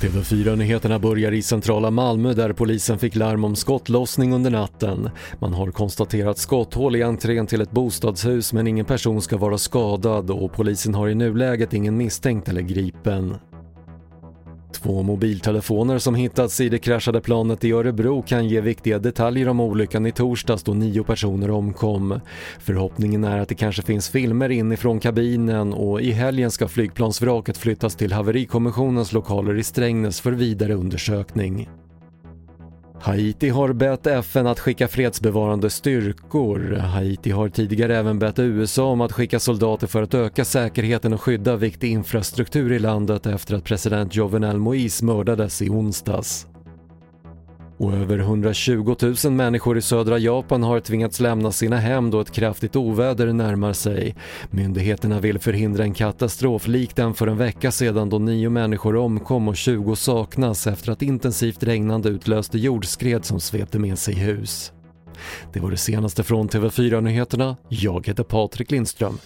TV4-nyheterna börjar i centrala Malmö där polisen fick larm om skottlossning under natten. Man har konstaterat skotthål i entrén till ett bostadshus men ingen person ska vara skadad och polisen har i nuläget ingen misstänkt eller gripen. Två mobiltelefoner som hittats i det kraschade planet i Örebro kan ge viktiga detaljer om olyckan i torsdags då nio personer omkom. Förhoppningen är att det kanske finns filmer inifrån kabinen och i helgen ska flygplansvraket flyttas till haverikommissionens lokaler i Strängnäs för vidare undersökning. Haiti har bett FN att skicka fredsbevarande styrkor. Haiti har tidigare även bett USA om att skicka soldater för att öka säkerheten och skydda viktig infrastruktur i landet efter att president Jovenel Moïse mördades i onsdags. Och över 120 000 människor i södra Japan har tvingats lämna sina hem då ett kraftigt oväder närmar sig. Myndigheterna vill förhindra en katastrof lik den för en vecka sedan då nio människor omkom och 20 saknas efter att intensivt regnande utlöste jordskred som svepte med sig hus. Det var det senaste från TV4 Nyheterna. Jag heter Patrik Lindström.